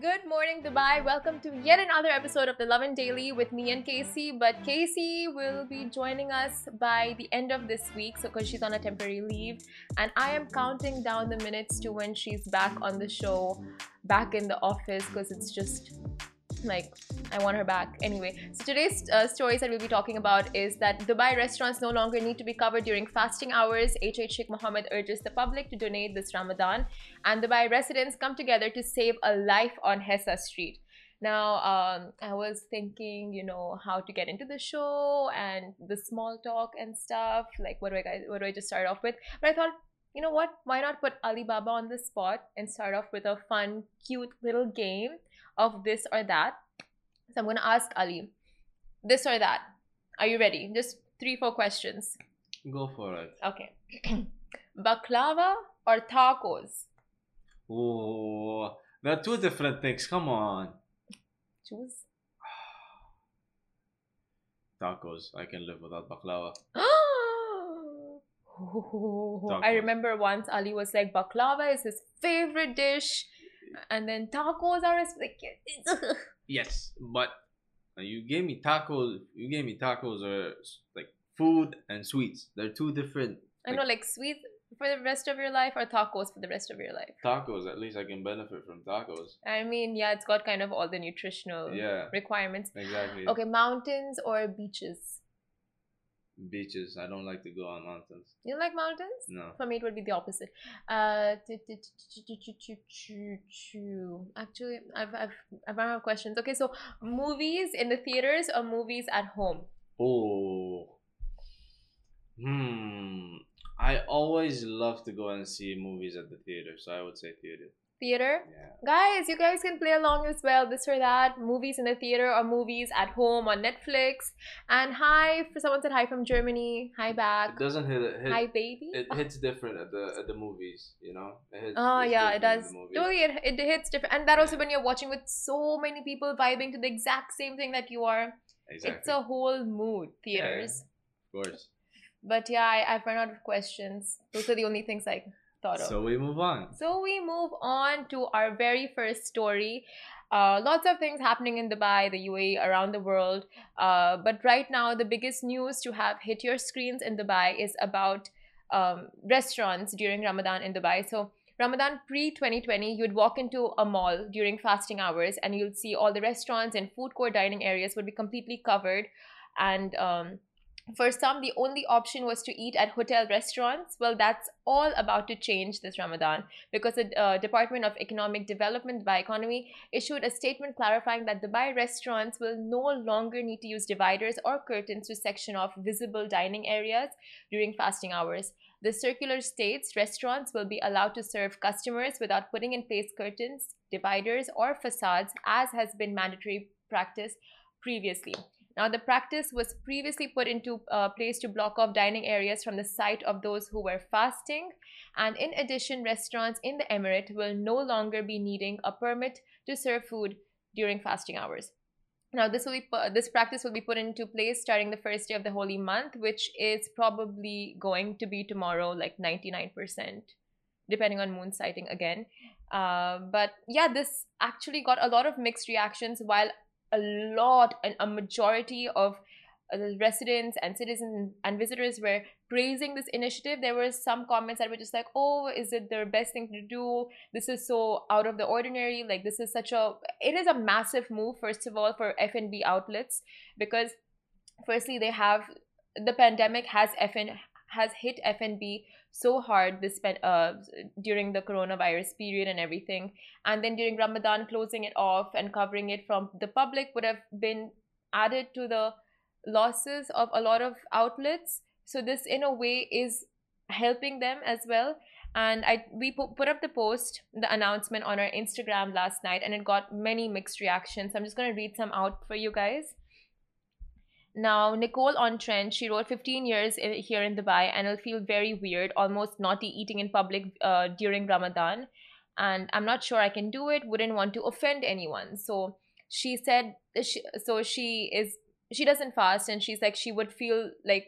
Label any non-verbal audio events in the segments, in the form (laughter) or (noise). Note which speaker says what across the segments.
Speaker 1: Good morning, Dubai. Welcome to yet another episode of the Lovin Daily with me and Casey. But Casey will be joining us by the end of this week, so because she's on a temporary leave, and I am counting down the minutes to when she's back on the show, back in the office, because it's just like I want her back. Anyway, so today's uh, stories that we'll be talking about is that Dubai restaurants no longer need to be covered during fasting hours. HH Sheikh Mohammed urges the public to donate this Ramadan, and Dubai residents come together to save a life on Hessa Street. Now, um, I was thinking, you know, how to get into the show and the small talk and stuff. Like, what do I what do I just start off with? But I thought, you know what? Why not put Alibaba on the spot and start off with a fun, cute little game of this or that. So I'm going to ask Ali this or that. Are you ready? Just three, four questions.
Speaker 2: Go for it.
Speaker 1: Okay. (clears throat) Baklava or tacos?
Speaker 2: Oh, they're two different things. Come on.
Speaker 1: Choose. (sighs)
Speaker 2: Tacos. I can live without baklava. (gasps)
Speaker 1: I remember once Ali was like, baklava is his favorite dish and then tacos are like (laughs)
Speaker 2: yes, but uh, you gave me tacos. You gave me tacos are like food and sweets. They're two different.
Speaker 1: I know, like sweets for the rest of your life or tacos for the rest of your life.
Speaker 2: Tacos, at least I can benefit from tacos.
Speaker 1: I mean, yeah, it's got kind of all the nutritional
Speaker 2: yeah
Speaker 1: requirements.
Speaker 2: Exactly.
Speaker 1: Okay, mountains or beaches
Speaker 2: beaches. I don't like to go on mountains.
Speaker 1: You don't like mountains?
Speaker 2: No.
Speaker 1: For me, it would be the opposite. Uh, actually, I've I've I've run out of questions. Okay, so movies in the theaters or movies at home?
Speaker 2: Oh. Hmm. I always love to go and see movies at the theater, so I would say theater
Speaker 1: theater.
Speaker 2: Yeah.
Speaker 1: Guys, you guys can play along as well. This or that. Movies in the theater or movies at home on Netflix. And hi for someone said hi from Germany. Hi back.
Speaker 2: It doesn't hit, hit
Speaker 1: Hi baby.
Speaker 2: It hits different at the at the movies, you know.
Speaker 1: It hits, ah, oh yeah, it does. Totally, it, it hits different, and that also when you're watching with so many people vibing to the exact same thing that you are.
Speaker 2: Exactly.
Speaker 1: It's a whole mood. Theaters.
Speaker 2: Yeah, of course.
Speaker 1: But yeah, I, I've run out of questions. Those are the only things I thought of.
Speaker 2: So we move on.
Speaker 1: So we move on to our very first story. Uh, lots of things happening in Dubai, the UAE, around the world. Uh, but right now, the biggest news to have hit your screens in Dubai is about um, restaurants during Ramadan in Dubai. So Ramadan pre 2020, you'd walk into a mall during fasting hours and you'll see all the restaurants and food court dining areas would be completely covered. And um, for some, the only option was to eat at hotel restaurants. Well, that's all about to change this Ramadan because the uh, Department of Economic Development Dubai Economy issued a statement clarifying that Dubai restaurants will no longer need to use dividers or curtains to section off visible dining areas during fasting hours. The circular states restaurants will be allowed to serve customers without putting in place curtains, dividers, or facades, as has been mandatory practice previously. Now, the practice was previously put into uh, place to block off dining areas from the sight of those who were fasting. And in addition, restaurants in the Emirate will no longer be needing a permit to serve food during fasting hours. Now, this will be this practice will be put into place starting the first day of the holy month, which is probably going to be tomorrow, like 99%, depending on moon sighting again. Uh, but yeah, this actually got a lot of mixed reactions. While a lot and a majority of uh, the residents and citizens and visitors were praising this initiative. There were some comments that were just like, "Oh, is it the best thing to do? This is so out of the ordinary. Like this is such a it is a massive move first of all for F&B outlets because firstly they have the pandemic has FN has hit F&B so hard this uh, during the coronavirus period and everything. And then during ramadan closing it off and covering it from the public would have been added to the losses of a lot of outlets. So this in a way is helping them as well. And i we put up the post the announcement on our instagram last night and it got many mixed reactions. I'm just going to read some out for you guys now, Nicole on Trent, she wrote 15 years in, here in Dubai and it'll feel very weird, almost naughty eating in public uh, during Ramadan. And I'm not sure I can do it, wouldn't want to offend anyone. So, she said she, so she is she doesn't fast and she's like she would feel like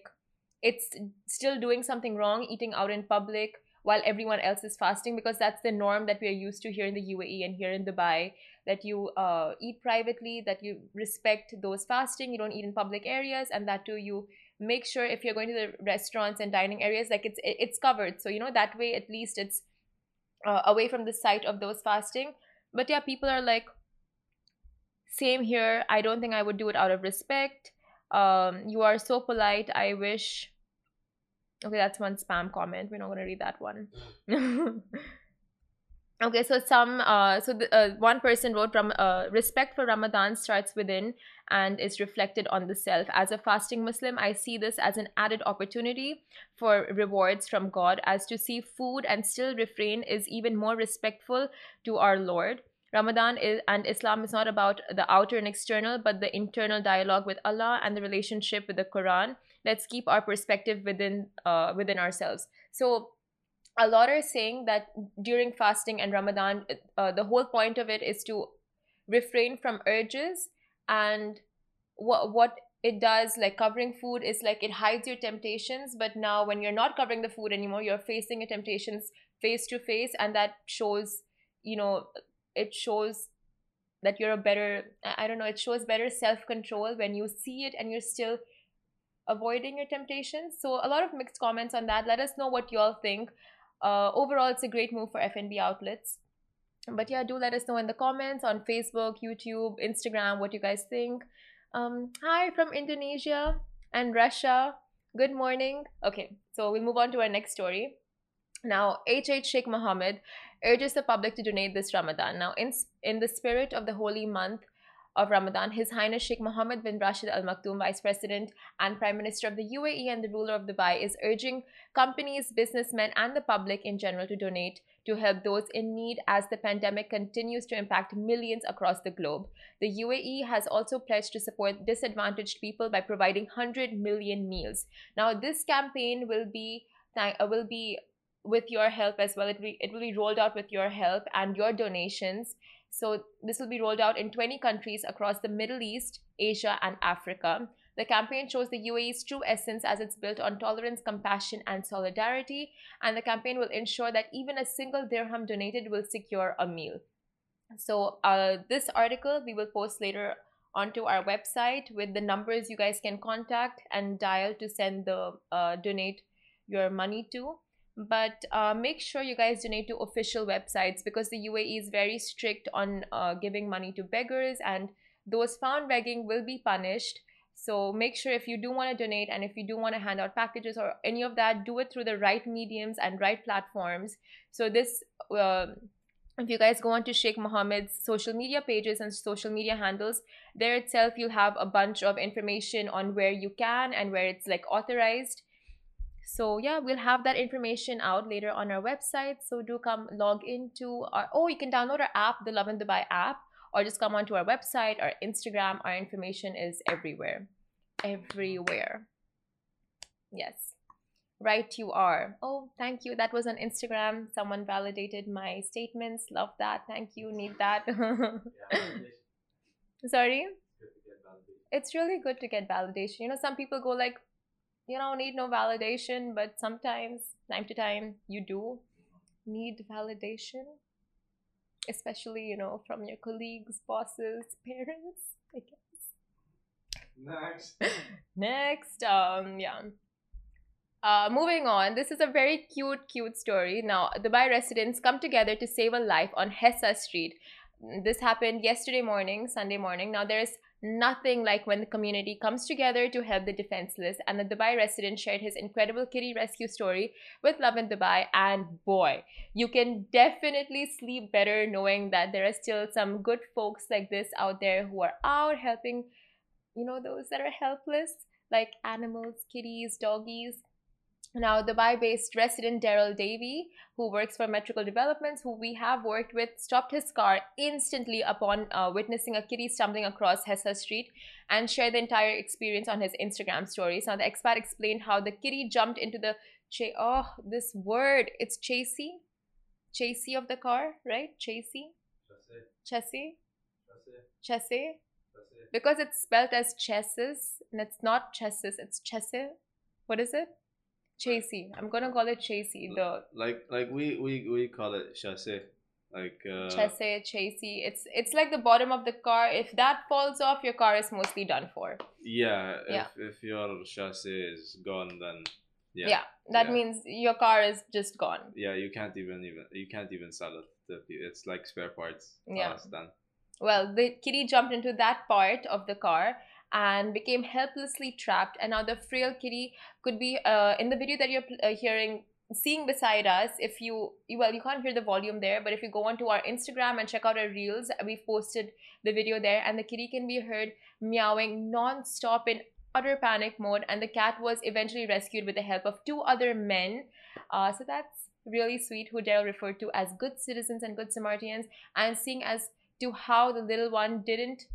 Speaker 1: it's still doing something wrong eating out in public while everyone else is fasting because that's the norm that we are used to here in the UAE and here in Dubai that you uh, eat privately that you respect those fasting you don't eat in public areas and that too you make sure if you're going to the restaurants and dining areas like it's it's covered. So you know that way at least it's uh, away from the sight of those fasting. But yeah people are like same here. I don't think i would do it out of respect. Um you are so polite. I wish okay that's one spam comment. We're not going to read that one (laughs) okay so some uh so the, uh, one person wrote from uh, respect for ramadan starts within and is reflected on the self as a fasting muslim i see this as an added opportunity for rewards from god as to see food and still refrain is even more respectful to our lord Ramadan is, and Islam is not about the outer and external, but the internal dialogue with Allah and the relationship with the Quran. Let's keep our perspective within uh, within ourselves. So, a lot are saying that during fasting and Ramadan, uh, the whole point of it is to refrain from urges and what what it does like covering food is like it hides your temptations but now when you're not covering the food anymore you're facing your temptations face to face and that shows you know it shows that you're a better i don't know it shows better self-control when you see it and you're still avoiding your temptations. So a lot of mixed comments on that. Let us know what you all think uh, overall it's a great move for fnb outlets. But yeah do let us know in the comments on facebook youtube instagram what you guys think. Um hi from indonesia and russia. Good morning. Okay so we'll move on to our next story. Now hh sheikh mohammed urges the public to donate this Ramadan. Now, in, in the spirit of the holy month of Ramadan, His Highness Sheikh Mohammed bin Rashid Al Maktoum, Vice President and Prime Minister of the UAE and the ruler of Dubai, is urging companies, businessmen, and the public in general to donate to help those in need as the pandemic continues to impact millions across the globe. The UAE has also pledged to support disadvantaged people by providing 100 million meals. Now, this campaign will be uh, will be with your help as well. It, be, it will be rolled out with your help and your donations. So, this will be rolled out in 20 countries across the Middle East, Asia, and Africa. The campaign shows the UAE's true essence as it's built on tolerance, compassion, and solidarity. And the campaign will ensure that even a single dirham donated will secure a meal. So, uh, this article we will post later onto our website with the numbers you guys can contact and dial to send the uh, donate your money to but uh, make sure you guys donate to official websites because the UAE is very strict on uh, giving money to beggars and those found begging will be punished. So make sure if you do want to donate and if you do want to hand out packages or any of that, do it through the right mediums and right platforms. So this, uh, if you guys go on to Sheikh Mohammed's social media pages and social media handles, there itself you'll have a bunch of information on where you can and where it's like authorized so yeah we'll have that information out later on our website. So do come log into our oh you can download our app the Lovin Dubai app or just come onto our website. Our instagram our information is everywhere. Everywhere. Yes. Right you are. Oh thank you. That was on instagram. Someone validated my statements. Love that. Thank you. Need that. (laughs) Sorry? It's really good to get validation. You know some people go like you don't need no validation, but sometimes, time to time, you do need validation, especially, you know, from your colleagues, bosses, (laughs) parents, I guess.
Speaker 2: Next. (laughs)
Speaker 1: Next, um, yeah. Uh, moving on, this is a very cute, cute story. Now, Dubai residents come together to save a life on Hessa Street. This happened yesterday morning, Sunday morning. Now, there's nothing like when the community comes together to help the defenseless. And the Dubai resident shared his incredible kitty rescue story with Lovin Dubai. And boy, you can definitely sleep better knowing that there are still some good folks like this out there who are out helping, you know, those that are helpless, like animals, kitties, doggies. Now, the Dubai based resident Daryl Davey, who works for Metrical Developments, who we have worked with, stopped his car instantly upon uh, witnessing a kitty stumbling across Hessa Street and shared the entire experience on his Instagram stories. Now, the expat explained how the kitty jumped into the ch- oh, this word, it's chassis, chassis of the car, right? Chassis, chassis. Chesse? Because it's spelled as chesses and it's not chesses, it's chesse. What is it? Chasey. I'm gonna call it Chasey. The
Speaker 2: like like we we we call it chasse. Like uh,
Speaker 1: Chesse, Chasey. It's it's like the bottom of the car. If that falls off, your car is mostly done for.
Speaker 2: yeah,
Speaker 1: Yeah.
Speaker 2: If if your chasse is gone, then
Speaker 1: Yeah.
Speaker 2: yeah,
Speaker 1: that
Speaker 2: Yeah.
Speaker 1: means your car is just gone.
Speaker 2: yeah, you can't even even you can't even sell it. It's like spare parts.
Speaker 1: Yeah.
Speaker 2: Done.
Speaker 1: Well, the kitty jumped into that part of the car and became helplessly trapped. And now the frail kitty could be uh, in the video that you're uh, hearing, seeing beside us. If you, you- well, you can't hear the volume there, but if you go onto our Instagram and check out our reels, we've posted the video there, and the kitty can be heard meowing non-stop in utter panic mode. And the cat was eventually rescued with the help of two other men. Uh, so that's really sweet, who Daryl referred to as good citizens and good Samaritans, and seeing as to how the little one didn't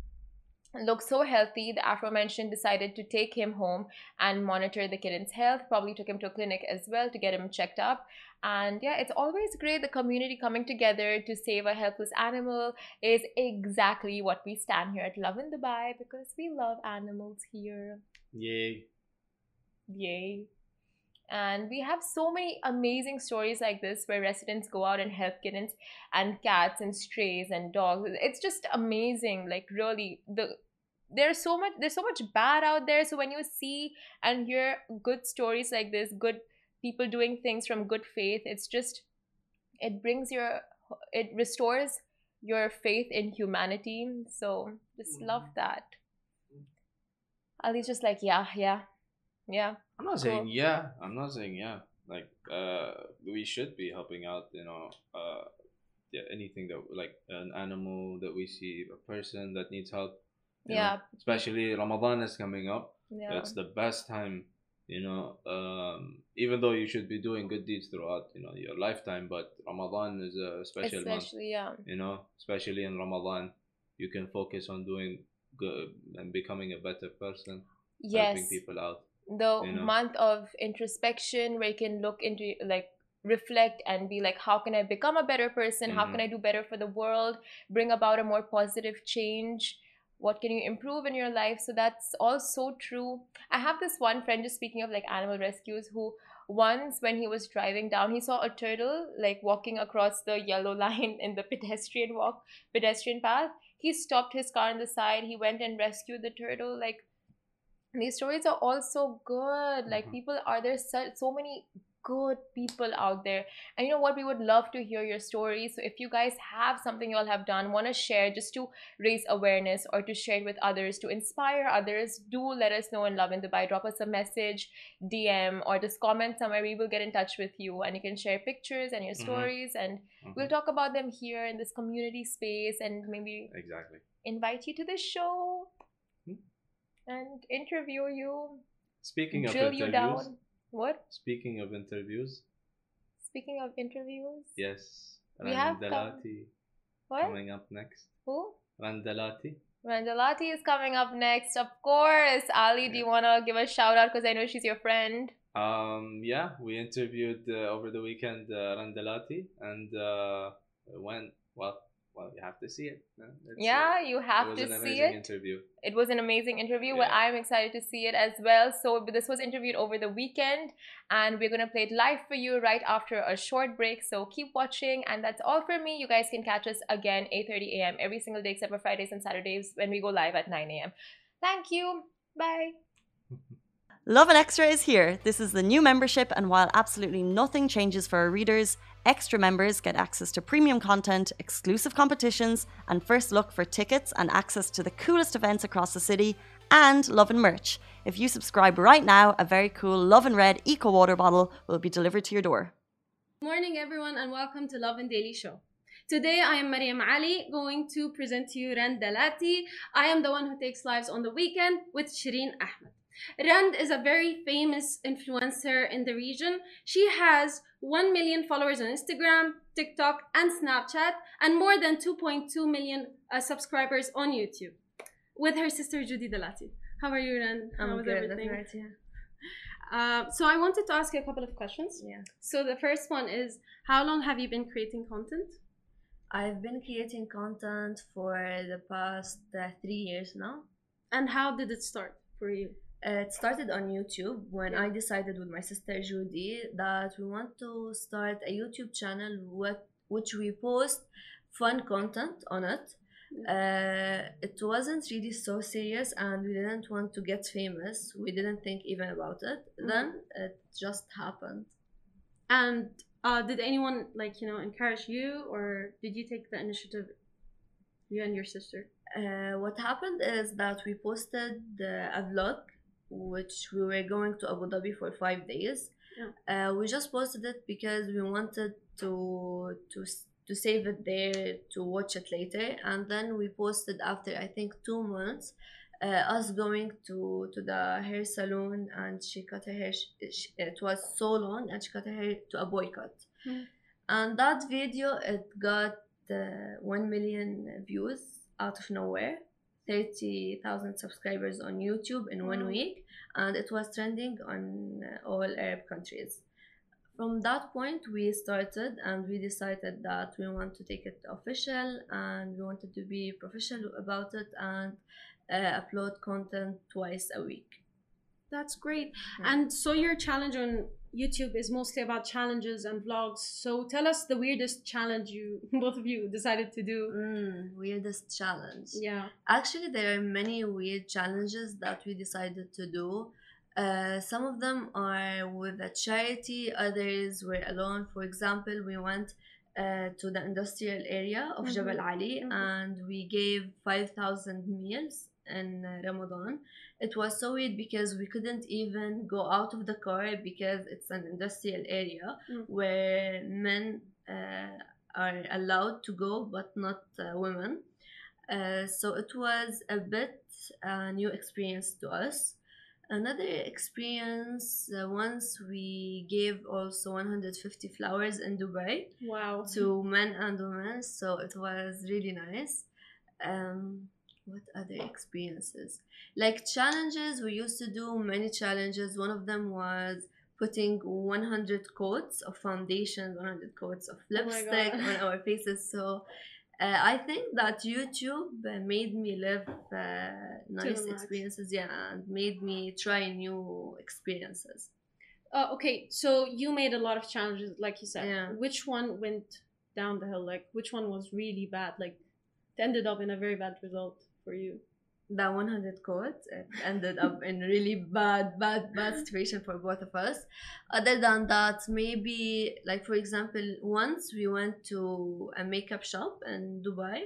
Speaker 1: look so healthy, the aforementioned decided to take him home and monitor the kitten's health. Probably took him to a clinic as well to get him checked up. And yeah, it's always great the community coming together to save a helpless animal is exactly what we stand here at Lovin Dubai because we love animals here.
Speaker 2: Yay.
Speaker 1: Yay. And we have so many amazing stories like this where residents go out and help kittens and cats and strays and dogs. It's just amazing. Like really the there's so much there's so much bad out there. So when you see and hear good stories like this, good people doing things from good faith, it's just it brings your it restores your faith in humanity. So just love mm-hmm. that. Ali's just like, yeah, yeah, yeah.
Speaker 2: I'm not
Speaker 1: Cool.
Speaker 2: saying yeah. I'm not saying yeah. Like uh, we should be helping out. You know, uh, yeah, anything that like an animal that we see, a person that needs help. you know.
Speaker 1: Yeah.
Speaker 2: Especially Ramadan is coming up.
Speaker 1: Yeah.
Speaker 2: It's the best time. You know, um, even though you should be doing good deeds throughout, you know, your lifetime, but Ramadan is a special month.
Speaker 1: Especially, yeah.
Speaker 2: You know, especially in Ramadan, you can focus on doing good and becoming a better person, helping people out.
Speaker 1: The
Speaker 2: you know.
Speaker 1: month of introspection where you can look into, like, reflect and be like, how can I become a better person? How can
Speaker 2: Mhm.
Speaker 1: I do better for the world? Bring about a more positive change? What can you improve in your life? So that's all so true. I have this one friend, just speaking of like animal rescues, who once when he was driving down, he saw a turtle like walking across the yellow (laughs) line in the pedestrian walk, pedestrian path. He stopped his car on the side. He went and rescued the turtle. Like these stories are all so good. Like
Speaker 2: Mhm.
Speaker 1: people are there so, so many good people out there. And you know what? We would love to hear your stories. So if you guys have something you all have done, want to share just to raise awareness or to share it with others, to inspire others, do let us know in Lovin Dubai. Drop us a message, DM, or just comment somewhere. We will get in touch with you and you can share pictures and your
Speaker 2: Mhm.
Speaker 1: stories and
Speaker 2: Mhm.
Speaker 1: we'll talk about them here in this community space and maybe
Speaker 2: Exactly.
Speaker 1: invite you to the show. And interview you,
Speaker 2: Speaking of
Speaker 1: drill you
Speaker 2: interviews,
Speaker 1: down. What?
Speaker 2: speaking of interviews,
Speaker 1: Speaking of interviews,
Speaker 2: yes,
Speaker 1: We Rand
Speaker 2: Dalati
Speaker 1: what?
Speaker 2: coming up next.
Speaker 1: Who?
Speaker 2: Rand Dalati.
Speaker 1: Randalati is coming up next, of course. Ali, do you want to give a shout out because I know she's your friend?
Speaker 2: Um, yeah, we interviewed uh, over the weekend uh, Rand Dalati, and uh, went well. Well, you have to see it. man. It's,
Speaker 1: yeah,
Speaker 2: uh,
Speaker 1: you
Speaker 2: it
Speaker 1: have
Speaker 2: was
Speaker 1: to
Speaker 2: an
Speaker 1: see
Speaker 2: amazing
Speaker 1: it.
Speaker 2: interview.
Speaker 1: It was an amazing interview. Well,
Speaker 2: Yeah.
Speaker 1: I'm excited to see it as well. So this was interviewed over the weekend, and we're gonna play it live for you right after a short break. So keep watching, and that's all for me. You guys can catch us again 8:30 a.m. every single day except for Fridays and Saturdays when we go live at 9 a.m. Thank you. Bye.
Speaker 3: Lovin Extra is here. This is the new membership, and while absolutely nothing changes for our readers, extra members get access to premium content, exclusive competitions, and first look for tickets and access to the coolest events across the city, and Lovin merch. If you subscribe right now, a very cool Lovin Red Eco Water bottle will be delivered to your door.
Speaker 4: Morning, everyone, and welcome to Lovin Daily Show. Today, I am Mariam Ali, going to present to you Rand Dalati. I am the one who takes lives on the weekend with Shireen Ahmed. Rand is a very famous influencer in the region. She has 1 million followers on Instagram, TikTok, and Snapchat, and more than 2.2 million uh, subscribers on YouTube with her sister Judy Dalati. How are you, Rand? How was everything? Uh, so I wanted to ask you a couple of questions.
Speaker 1: Yeah.
Speaker 4: So the first one is, how long have you been creating content?
Speaker 5: I've been creating content for the past uh, three years now.
Speaker 4: And how did it start for you?
Speaker 5: Uh, it started on YouTube when I decided with my sister Judy that we want to start a YouTube channel what which we post fun content on it. Uh, it wasn't really so serious and we didn't want to get famous. We didn't think even about it. Then it just happened.
Speaker 4: And uh, did anyone like you know encourage you, or did you take the initiative? You and your sister.
Speaker 5: Uh, what happened is that we posted uh, a vlog which we were going to Abu Dhabi for five days. Uh, we just posted it because we wanted to to to save it there to watch it later, and then we posted after I think two months. Uh, us going to to the hair salon and she cut her hair. sh- sh- It was so long and she cut her hair to a boycott.
Speaker 4: Hmm.
Speaker 5: And that video it got uh, one million views out of nowhere. 30,000 subscribers on YouTube in one
Speaker 4: Wow.
Speaker 5: week, and it was trending on uh, all Arab countries. From that point, we started and we decided that we want to take it official and we wanted to be professional about it and uh, upload content twice a week.
Speaker 4: That's great.
Speaker 5: Yeah.
Speaker 4: And so your challenge on YouTube is mostly about challenges and vlogs. So tell us the weirdest challenge you (laughs) both of you decided to do.
Speaker 5: Mm, weirdest challenge.
Speaker 4: Yeah.
Speaker 5: Actually, there are many weird challenges that we decided to do. Uh, some of them are with a charity, others were alone. For example, we went uh, to the industrial area of
Speaker 4: Mhm.
Speaker 5: Jabal Ali
Speaker 4: Mhm.
Speaker 5: and we gave 5,000 meals in uh, Ramadan. It was so weird because we couldn't even go out of the car because it's an industrial area
Speaker 4: Mm.
Speaker 5: where men uh, are allowed to go but not uh, women. Uh, so it was a bit a new experience to us. Another experience uh, once we gave also 150 flowers in Dubai
Speaker 4: Wow.
Speaker 5: to men and women, so it was really nice. Um, what other experiences? Like challenges, we used to do many challenges. One of them was putting 100 coats of foundation, 100 coats of
Speaker 4: Oh
Speaker 5: lipstick
Speaker 4: God.
Speaker 5: on our faces. So uh, I think that YouTube uh, made me live uh, nice experiences, yeah, and made me try new experiences.
Speaker 4: Uh, okay, so you made a lot of challenges, like you said.
Speaker 5: Yeah.
Speaker 4: Which one went down the hill? Like, which one was really bad? Like, it ended up in a very bad result for you.
Speaker 5: that 100 quote it ended up in really bad bad bad situation for both of us other than that maybe like for example once we went to a makeup shop in dubai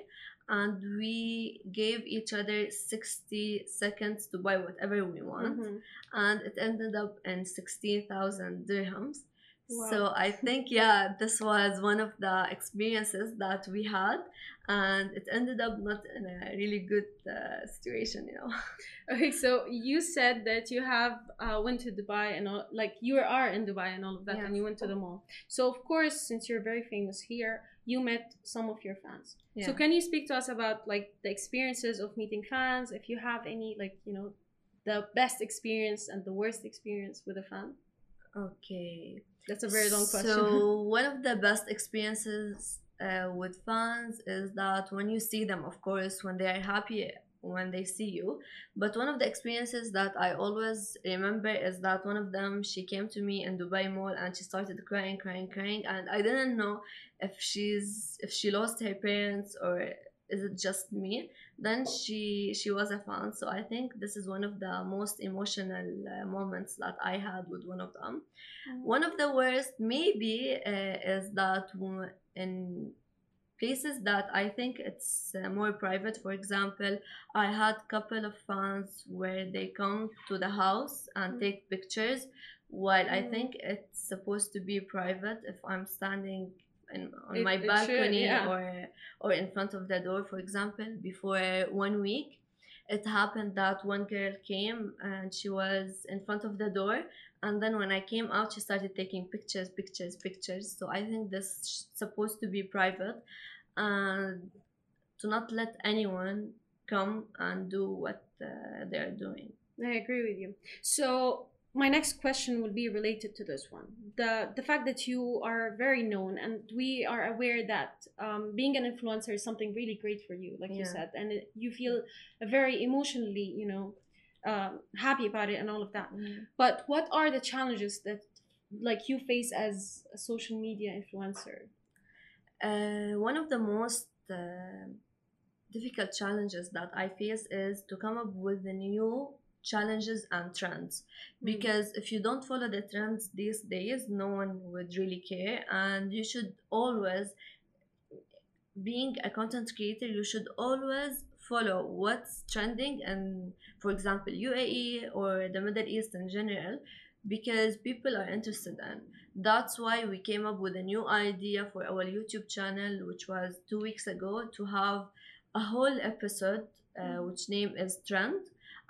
Speaker 5: and we gave each other 60 seconds to buy whatever we want
Speaker 4: Mhm.
Speaker 5: and it ended up in 16000 dirhams
Speaker 4: Wow.
Speaker 5: so i think yeah this was one of the experiences that we had and it ended up not in a really good uh, situation you know (laughs)
Speaker 4: Okay, so you said that you have uh, went to Dubai and all, like you are in Dubai and all of that,
Speaker 5: Yes.
Speaker 4: and you went to the mall. So of course, since you're very famous here, you met some of your fans. So can you speak to us about like the experiences of meeting fans? If you have any, like you know, the best experience and the worst experience with a fan.
Speaker 5: okay
Speaker 4: That's a very long question.
Speaker 5: So (laughs) one of the best experiences uh, with fans is that when you see them, of course, when they are happy when they see you. But one of the experiences that I always remember is that one of them she came to me in Dubai Mall and she started crying, crying, crying, and I didn't know if she's if she lost her parents or is it just me. Then she she was a fan, so I think this is one of the most emotional uh, moments that I had with one of them. One of the worst, maybe, uh, is that in places that I think it's uh, more private. For example, I had a couple of fans where they come to the house and
Speaker 4: Mm.
Speaker 5: take pictures, while I
Speaker 4: Mm.
Speaker 5: think it's supposed to be private. If I'm standing in, on
Speaker 4: It-
Speaker 5: my
Speaker 4: it should,
Speaker 5: balcony
Speaker 4: yeah.
Speaker 5: or or in front of the door, for example, before one week. It happened that one girl came and she was in front of the door and then when I came out, she started taking pictures, pictures, pictures. So I think this is supposed to be private and to not let anyone come and do what uh, they are doing.
Speaker 4: I agree with you. So my next question will be related to this one. The the fact that you are very known and we are aware that um, being an influencer is something really great for you, like you said, and it, you feel very emotionally, you know, um, happy about it and all of that. But what are the challenges that like you face as a social media influencer?
Speaker 5: Uh, one of the most uh, difficult challenges that I face is to come up with the new challenges and trends. Because if you don't follow the trends these days no one would really care and you should always being a content creator you should always follow what's trending and for example UAE or the Middle East in general because people are interested in. That's why we came up with a new idea for our YouTube channel which was 2 weeks ago to have a whole episode uh, which name is trend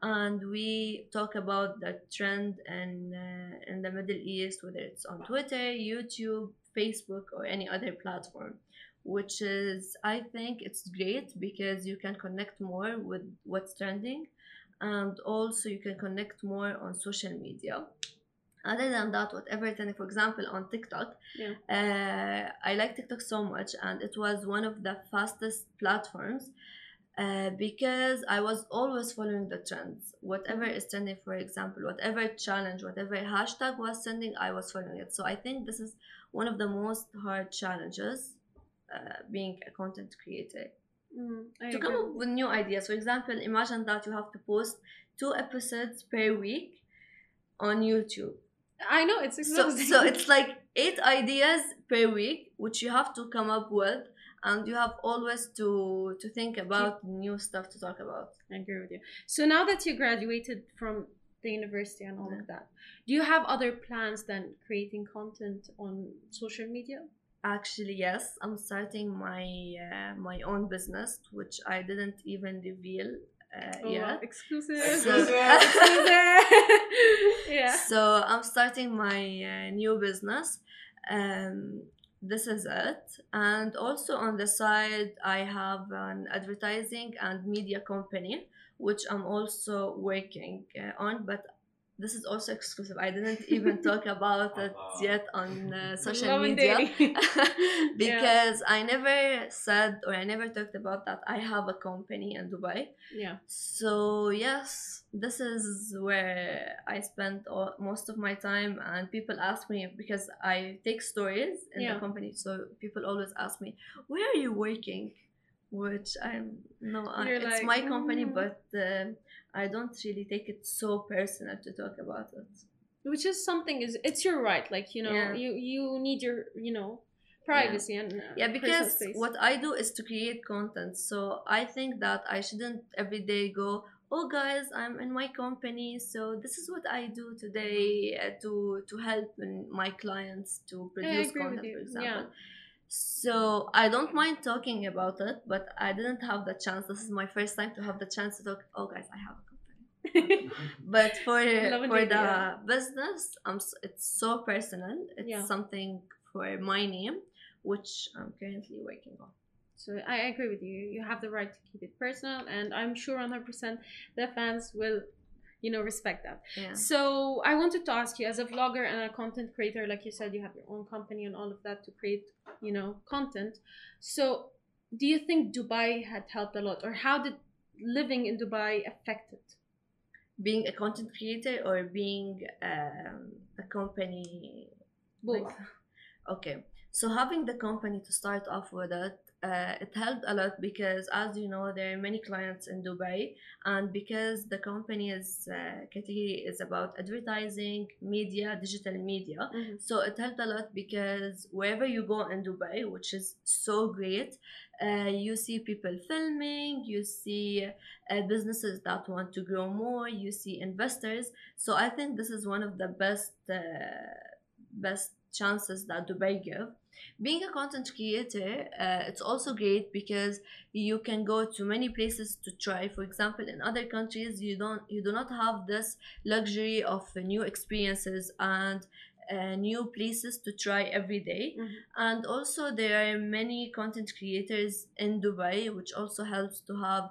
Speaker 5: and we talk about the trend in uh, in the Middle East, whether it's on Twitter, YouTube, Facebook, or any other platform. Which is, I think, it's great because you can connect more with what's trending, and also you can connect more on social media. Other than that, whatever trending, for example, on TikTok,
Speaker 4: Yeah.
Speaker 5: uh, I like TikTok so much, and it was one of the fastest platforms uh, because I was always following the trends. Whatever is trending, for example, whatever challenge, whatever hashtag was trending, I was following it. So I think this is one of the most hard challenges uh, being a content creator.
Speaker 4: Mm,
Speaker 5: To come up with new ideas. For example, imagine that you have to post two episodes per week on YouTube.
Speaker 4: I know it's
Speaker 5: So,
Speaker 4: exhausting.
Speaker 5: so it's like eight ideas per week, which you have to come up with, and you have always to to think about new stuff to talk about.
Speaker 4: I agree with you. So now that you graduated from the university and all of that, do you have other plans than creating content on social media?
Speaker 5: Actually, yes, I'm starting my uh, my own business, which I didn't even reveal uh,
Speaker 4: Oh, wow.
Speaker 5: yet.
Speaker 4: Exclusive.
Speaker 5: So- (laughs)
Speaker 4: Exclusive. (laughs) yeah.
Speaker 5: So I'm starting my uh, new business. Um, this is it. And also on the side, I have an advertising and media company, which I'm also working uh, on. But this is also exclusive. I didn't even talk about it (laughs) yet on uh, social media.
Speaker 4: daily. (laughs) (laughs)
Speaker 5: because I never said or I never talked about that I have a company in Dubai.
Speaker 4: yeah.
Speaker 5: So yes, this is where I spend all, most of my time, and people ask me because I take stories in
Speaker 4: Yeah.
Speaker 5: the company. So people always ask me, "Where are you working?" Which I'm no, I,
Speaker 4: You're
Speaker 5: it's
Speaker 4: like,
Speaker 5: my company,
Speaker 4: "Mm."
Speaker 5: but um I don't really take it so personal to talk about it.
Speaker 4: Which is something is it's your right. Like you know,
Speaker 5: Yeah.
Speaker 4: you you need your you know privacy and uh,
Speaker 5: yeah because what i do is to create content so i think that i shouldn't every day go oh guys i'm in my company so this is what i do today uh, to to help my clients to produce content for example
Speaker 4: Yeah.
Speaker 5: So i don't mind talking about it but i didn't have the chance this is my first time to have the chance to talk oh guys i have a company (laughs) but for (laughs) for the
Speaker 4: yeah.
Speaker 5: business um it's so personal it's
Speaker 4: Yeah.
Speaker 5: something for my name which i'm currently working on
Speaker 4: So I agree with you. You have the right to keep it personal, and I'm sure 100% the fans will, you know, respect that.
Speaker 5: yeah
Speaker 4: So I wanted to ask you, as a vlogger and a content creator, like you said, you have your own company and all of that to create, you know, content. So do you think Dubai had helped a lot, or how did living in Dubai affect it?
Speaker 5: being a content creator or being um, a company
Speaker 4: Both.
Speaker 5: Like- (laughs) okay so having the company to start off with it uh, it helped a lot because as you know there are many clients in dubai and because the company's uh, category is about advertising media digital media.
Speaker 4: Mhm.
Speaker 5: so it helped a lot because wherever you go in dubai which is so great uh, you see people filming you see uh, businesses that want to grow more you see investors. So i think this is one of the best uh, best chances that dubai give being a content creator uh, it's also great because you can go to many places to try. For example in other countries you don't you do not have this luxury of uh, new experiences and uh, new places to try every day.
Speaker 4: Mhm.
Speaker 5: and also there are many content creators in dubai which also helps to have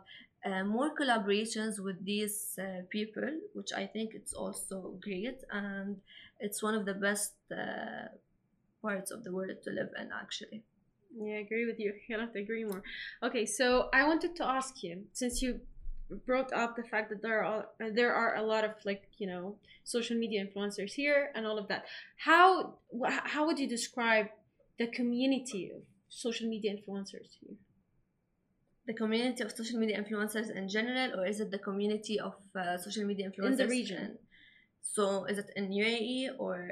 Speaker 5: uh, more collaborations with these uh, people, which I think it's also great. And it's one of the best uh, parts of the world to live in actually.
Speaker 4: Yeah, I agree with you. (laughs) I cannot agree more. Okay, so I wanted to ask you, since you brought up the fact that there are there are a lot of like you know social media influencers here and all of that. How how would you describe the community of social media influencers here?
Speaker 5: The community of social media influencers in general, or is it the community of uh, social media influencers in the
Speaker 4: region.
Speaker 5: In- so is it in UAE or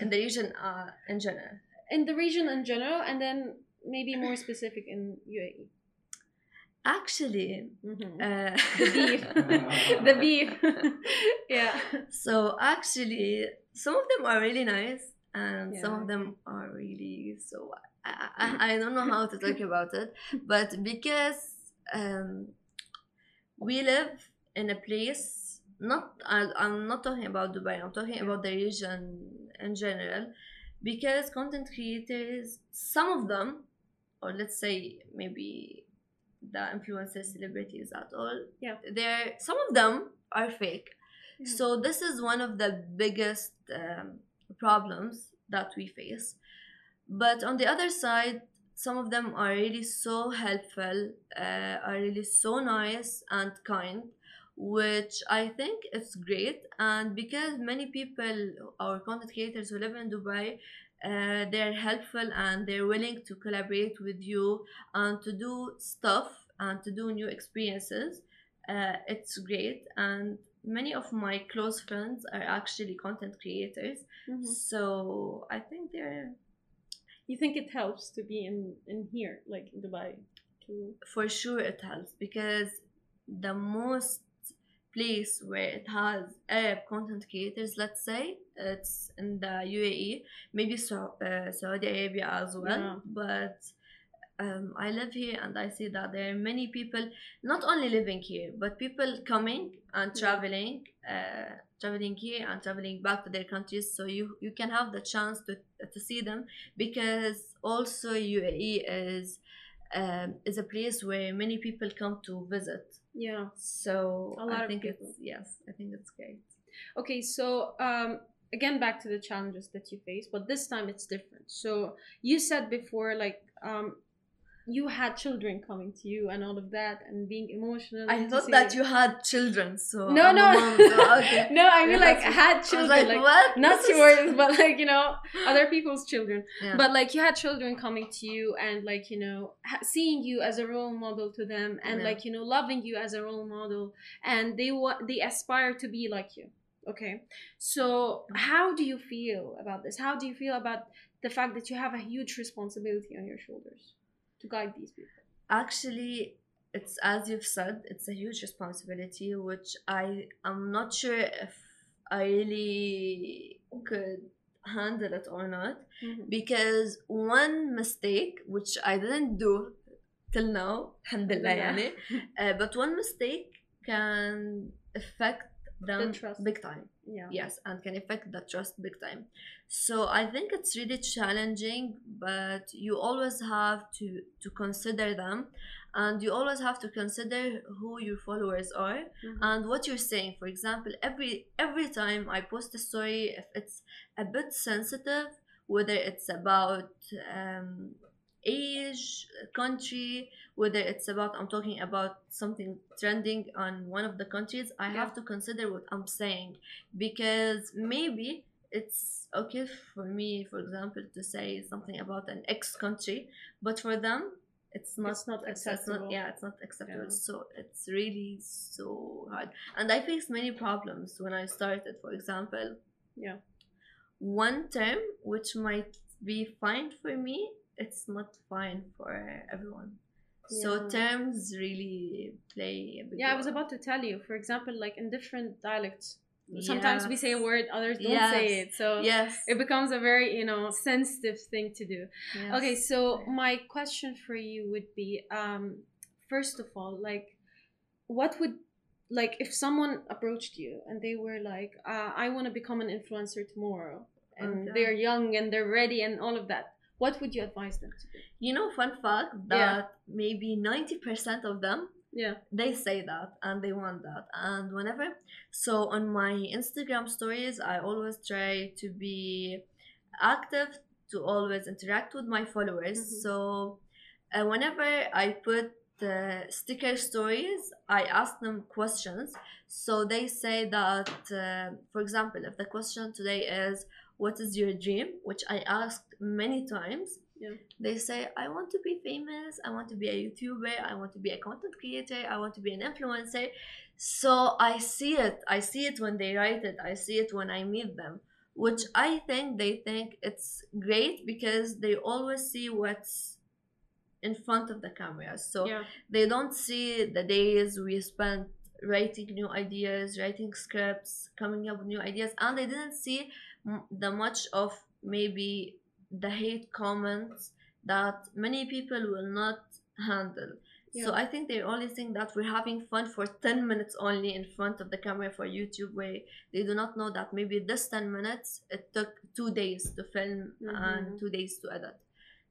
Speaker 5: in the region uh, in general?
Speaker 4: In the region in general, and then maybe more specific in UAE.
Speaker 5: Actually,
Speaker 4: Mhm.
Speaker 5: uh,
Speaker 4: The beef, (laughs) the beef. (laughs) yeah.
Speaker 5: So actually, some of them are really nice, and some of them are really so. I, I, I don't know how to talk about it, but because um, we live in a place, not I, I'm not talking about Dubai. I'm talking about the region in general, because content creators, some of them, or let's say maybe the influencers, celebrities at all,
Speaker 4: Yeah.
Speaker 5: they're some of them are fake.
Speaker 4: Yeah.
Speaker 5: So this is one of the biggest um, problems that we face. But on the other side, some of them are really so helpful, uh, are really so nice and kind, which I think it's great. And because many people, our content creators who live in Dubai, uh, they're helpful and they're willing to collaborate with you and to do stuff and to do new experiences. Uh, it's great and many of my close friends are actually content creators
Speaker 4: Mhm.
Speaker 5: so i think they're
Speaker 4: You think it helps to be in in here, like in Dubai, to
Speaker 5: for sure it helps because the most place where it has arab content creators let's say it's in the uae maybe so, uh, saudi arabia as well.
Speaker 4: Yeah.
Speaker 5: but um, i live here and i see that there are many people not only living here but people coming and traveling uh, traveling here and traveling back to their countries. So you you can have the chance to to see them because also uae is um, is a place where many people come to visit
Speaker 4: yeah.
Speaker 5: so
Speaker 4: A lot
Speaker 5: i
Speaker 4: of
Speaker 5: think
Speaker 4: people.
Speaker 5: it's yes i think it's great
Speaker 4: Okay, so um, again, back to the challenges that you face, but this time it's different. So you said before, like, um, you had children coming to you and all of that, and being emotional.
Speaker 5: i thought
Speaker 4: see
Speaker 5: that you had children so
Speaker 4: No, no,
Speaker 5: mom, so, okay. (laughs)
Speaker 4: no. I mean,
Speaker 5: Yeah,
Speaker 4: like, had
Speaker 5: I was
Speaker 4: children,
Speaker 5: like,
Speaker 4: like,
Speaker 5: what
Speaker 4: not yours, (laughs) but like you know, other people's children.
Speaker 5: Yeah.
Speaker 4: But like, you had children coming to you, and like you know, ha- seeing you as a role model to them, and
Speaker 5: Yeah.
Speaker 4: like you know, loving you as a role model, and they want they aspire to be like you. Okay, so how do you feel about this? How do you feel about the fact that you have a huge responsibility on your shoulders to guide these people?
Speaker 5: actually it's as you've said it's a huge responsibility which i am not sure if i really could handle it or not because one mistake which i didn't do till now (laughs) alhamdulillah يعني, (laughs) uh, but one mistake can affect them
Speaker 4: trust.
Speaker 5: big time
Speaker 4: Yeah.
Speaker 5: yes and can affect the trust big time so i think it's really challenging but you always have to to consider them and you always have to consider who your followers are
Speaker 4: Mhm.
Speaker 5: and what you're saying for example every every time i post a story if it's a bit sensitive whether it's about um, age country whether it's about i'm talking about something trending on one of the countries i have to consider what i'm saying because maybe it's okay for me for example to say something about an ex country but for them it's not
Speaker 4: It's not
Speaker 5: it's- it's
Speaker 4: acceptable.
Speaker 5: yeah it's not acceptable
Speaker 4: Yeah.
Speaker 5: so it's really so hard and i faced many problems when i started for example
Speaker 4: Yeah.
Speaker 5: one term which might be fine for me it's not fine for everyone so terms really play a big
Speaker 4: Yeah, I was about to tell you. For example, like in different dialects, sometimes we say a word, others don't say it. So
Speaker 5: yes
Speaker 4: it becomes a very, you know, sensitive thing to do.
Speaker 5: yes.
Speaker 4: Okay, so my question for you would be um first of all, like what would like if someone approached you and they were like, uh, I want to become an influencer tomorrow and
Speaker 5: Okay.
Speaker 4: they're young and they're ready and all of that, what would you advise them to do?
Speaker 5: you know fun fact
Speaker 4: Yeah.
Speaker 5: that maybe 90% of them
Speaker 4: Yeah.
Speaker 5: they say that and they want that and whenever so on my instagram stories i always try to be active to always interact with my followers
Speaker 4: Mhm.
Speaker 5: so uh, whenever i put the sticker stories i ask them questions so they say that uh, for example if the question today is what is your dream which i asked many times.
Speaker 4: Yeah.
Speaker 5: they say i want to be famous. I want to be a youtuber. I want to be a content creator. I want to be an influencer. So i see it. I see it when they write it. I see it when i meet them which i think they think it's great because they always see what's in front of the camera. So
Speaker 4: yeah.
Speaker 5: they don't see the days we spent writing new ideas writing scripts coming up with new ideas and they didn't see m- the much of maybe the hate comments that many people will not (laughs) handle so i think they only think that we're having fun for 10 minutes only in front of the camera for youtube where they do not know that maybe this 10 minutes it took two days to film and
Speaker 4: Mhm.
Speaker 5: two days to edit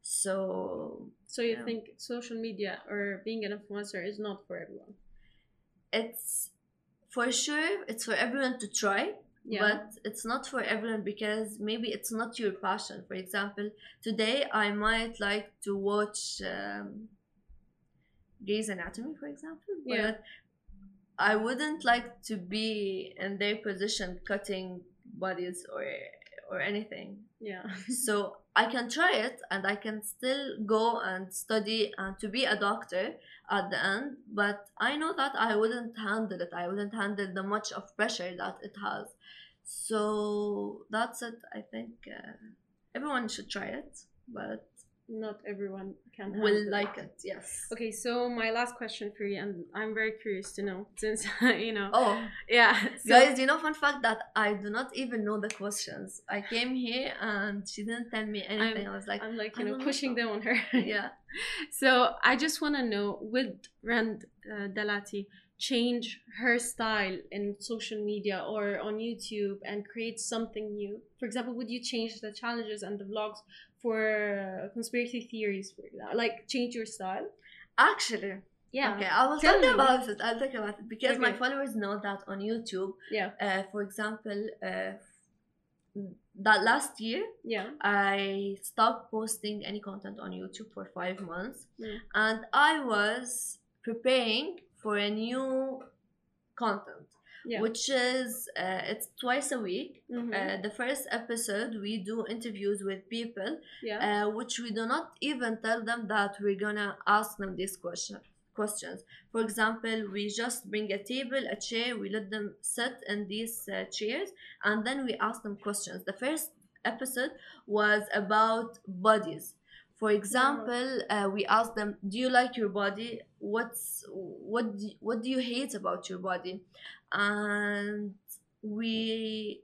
Speaker 5: so
Speaker 4: So you
Speaker 5: Yeah.
Speaker 4: think social media or being an influencer is not for everyone?
Speaker 5: it's for sure it's for everyone to try
Speaker 4: Yeah.
Speaker 5: but it's not for everyone because maybe it's not your passion for example today i might like to watch um, Grey's Anatomy for example but
Speaker 4: Yeah.
Speaker 5: i wouldn't like to be in their position cutting bodies or or anything
Speaker 4: yeah.
Speaker 5: so I can try it and I can still go and study and to be a doctor at the end. But I know that I wouldn't handle it. I wouldn't handle the much of pressure that it has. So that's it. I think uh, everyone should try it, but
Speaker 4: Not everyone can
Speaker 5: will like it. Yes.
Speaker 4: Okay, so my last question for you, and I'm very curious to know (laughs) since (laughs) you know.
Speaker 5: Oh,
Speaker 4: Yeah, (laughs) so-
Speaker 5: guys, you know, fun fact that I do not even know the questions. I came here and she didn't tell me anything. I was like,
Speaker 4: I'm like you know pushing them on her.
Speaker 5: yeah.
Speaker 4: So I just want to know would Rand uh, Dalati change her style in social media or on YouTube and create something new? For example, would you change the challenges and the vlogs for conspiracy theories? For example? like change your style?
Speaker 5: Actually,
Speaker 4: Yeah.
Speaker 5: Okay, I will
Speaker 4: Tell
Speaker 5: talk
Speaker 4: me.
Speaker 5: about it. I'll talk about it because my followers know that on YouTube.
Speaker 4: Yeah.
Speaker 5: Uh, for example, uh, that last year
Speaker 4: Yeah.
Speaker 5: I stopped posting any content on YouTube for five months,
Speaker 4: Mm.
Speaker 5: and I was preparing for a new content,
Speaker 4: Yeah.
Speaker 5: which is uh, it's twice a week.
Speaker 4: Mhm.
Speaker 5: Uh, the first episode we do interviews with people
Speaker 4: yeah.
Speaker 5: uh, which we do not even tell them that we're gonna ask them these question, questions. For example, we just bring a table, a chair, we let them sit in these uh, chairs, and then we ask them questions. The first episode was about bodies. For example, uh, we asked them, "Do you like your body? What's what? Do, what do you hate about your body?" And we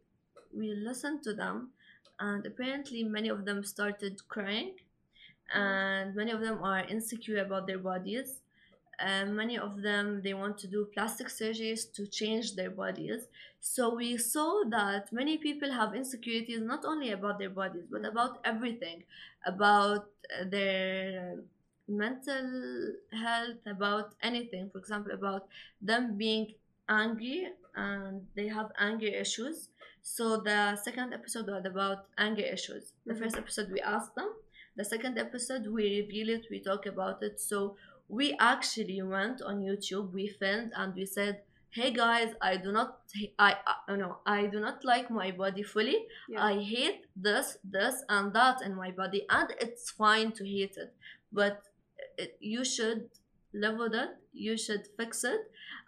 Speaker 5: we listened to them, and apparently many of them started crying and many of them are insecure about their bodies and many of them they want to do plastic surgeries to change their bodies. So we saw that many people have insecurities not only about their bodies but about everything about their mental health about anything. For example about them being angry and they have anger issues. So the second episode was about anger issues. The
Speaker 4: Mhm.
Speaker 5: first episode we asked them. The second episode we reveal it we talk about it. So we actually went on youtube we filmed and we said hey guys i do not i i no i do not like my body fully.
Speaker 4: Yeah.
Speaker 5: i hate this this and that in my body and it's fine to hate it. But it, you should live with it you should fix it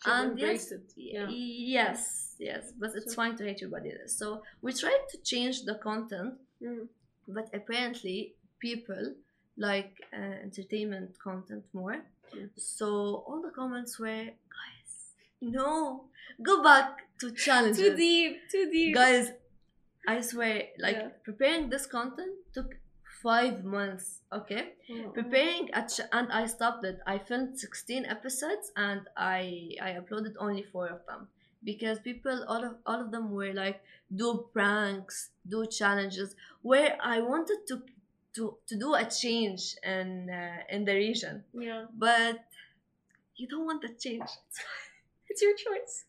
Speaker 4: Should
Speaker 5: and yes,
Speaker 4: it. Yeah.
Speaker 5: yes yes but it's
Speaker 4: So-
Speaker 5: fine to hate your body so we tried to change the content
Speaker 4: Mm.
Speaker 5: but apparently people like uh, entertainment content more so all the comments were guys no go back to (laughs) challenges
Speaker 4: Too deep. Too deep.
Speaker 5: guys i swear like
Speaker 4: Yeah.
Speaker 5: preparing this content took five months okay
Speaker 4: Oh.
Speaker 5: preparing a ch- and i stopped it i filmed 16 episodes and i i uploaded only four of them because people all of all of them were like do pranks do challenges where i wanted to to to do a change in uh, in the region
Speaker 4: Yeah.
Speaker 5: but you don't want the change. (laughs)
Speaker 4: It's your choice.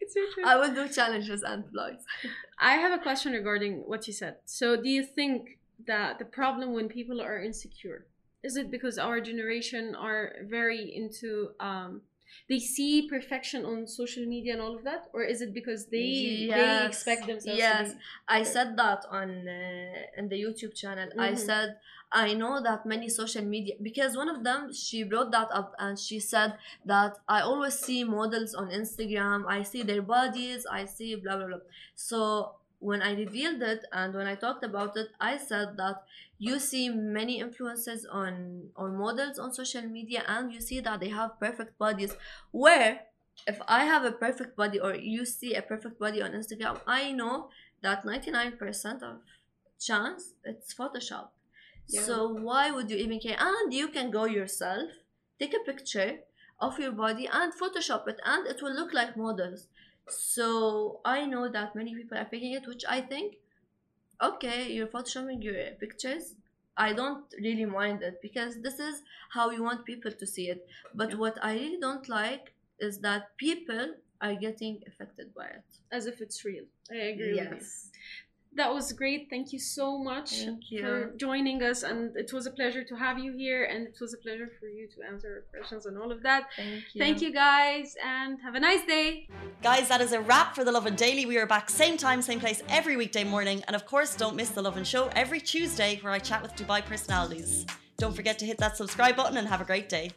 Speaker 4: It's your choice.
Speaker 5: I will do challenges and vlogs. (laughs)
Speaker 4: I have a question regarding what you said. So, do you think that the problem when people are insecure is it because our generation are very into um, they see perfection on social media and all of that, or is it because they they expect themselves?
Speaker 5: Yes. I said that on uh, in the YouTube channel. I
Speaker 4: Mhm.
Speaker 5: said I know that many social media because one of them she brought that up and she said that I always see models on Instagram. I see their bodies. I see blah blah blah. So when I revealed it and when I talked about it, I said that you see many influences on on models on social media and you see that they have perfect bodies where if I have a perfect body or you see a perfect body on Instagram, I know that 99% of chance it's Photoshop.
Speaker 4: Yeah.
Speaker 5: So why would you even care? And you can go yourself, take a picture of your body and Photoshop it and it will look like models. So I know that many people are faking it, which I think, okay, you're photoshopping your pictures. I don't really mind it because this is how you want people to see it. But
Speaker 4: Yeah.
Speaker 5: what I really don't like is that people are getting affected by it.
Speaker 4: as if it's real. I agree with you. That was great. Thank you so much
Speaker 5: you.
Speaker 4: for joining us, and it was a pleasure to have you here, and it was a pleasure for you to answer our questions and all of that.
Speaker 5: Thank you.
Speaker 4: Thank you guys, and have a nice day.
Speaker 3: Guys, that is a wrap for The Lovin Daily. We are back same time, same place every weekday morning. And of course, don't miss The Love and Show every Tuesday where I chat with Dubai personalities. Don't forget to hit that subscribe button and have a great day.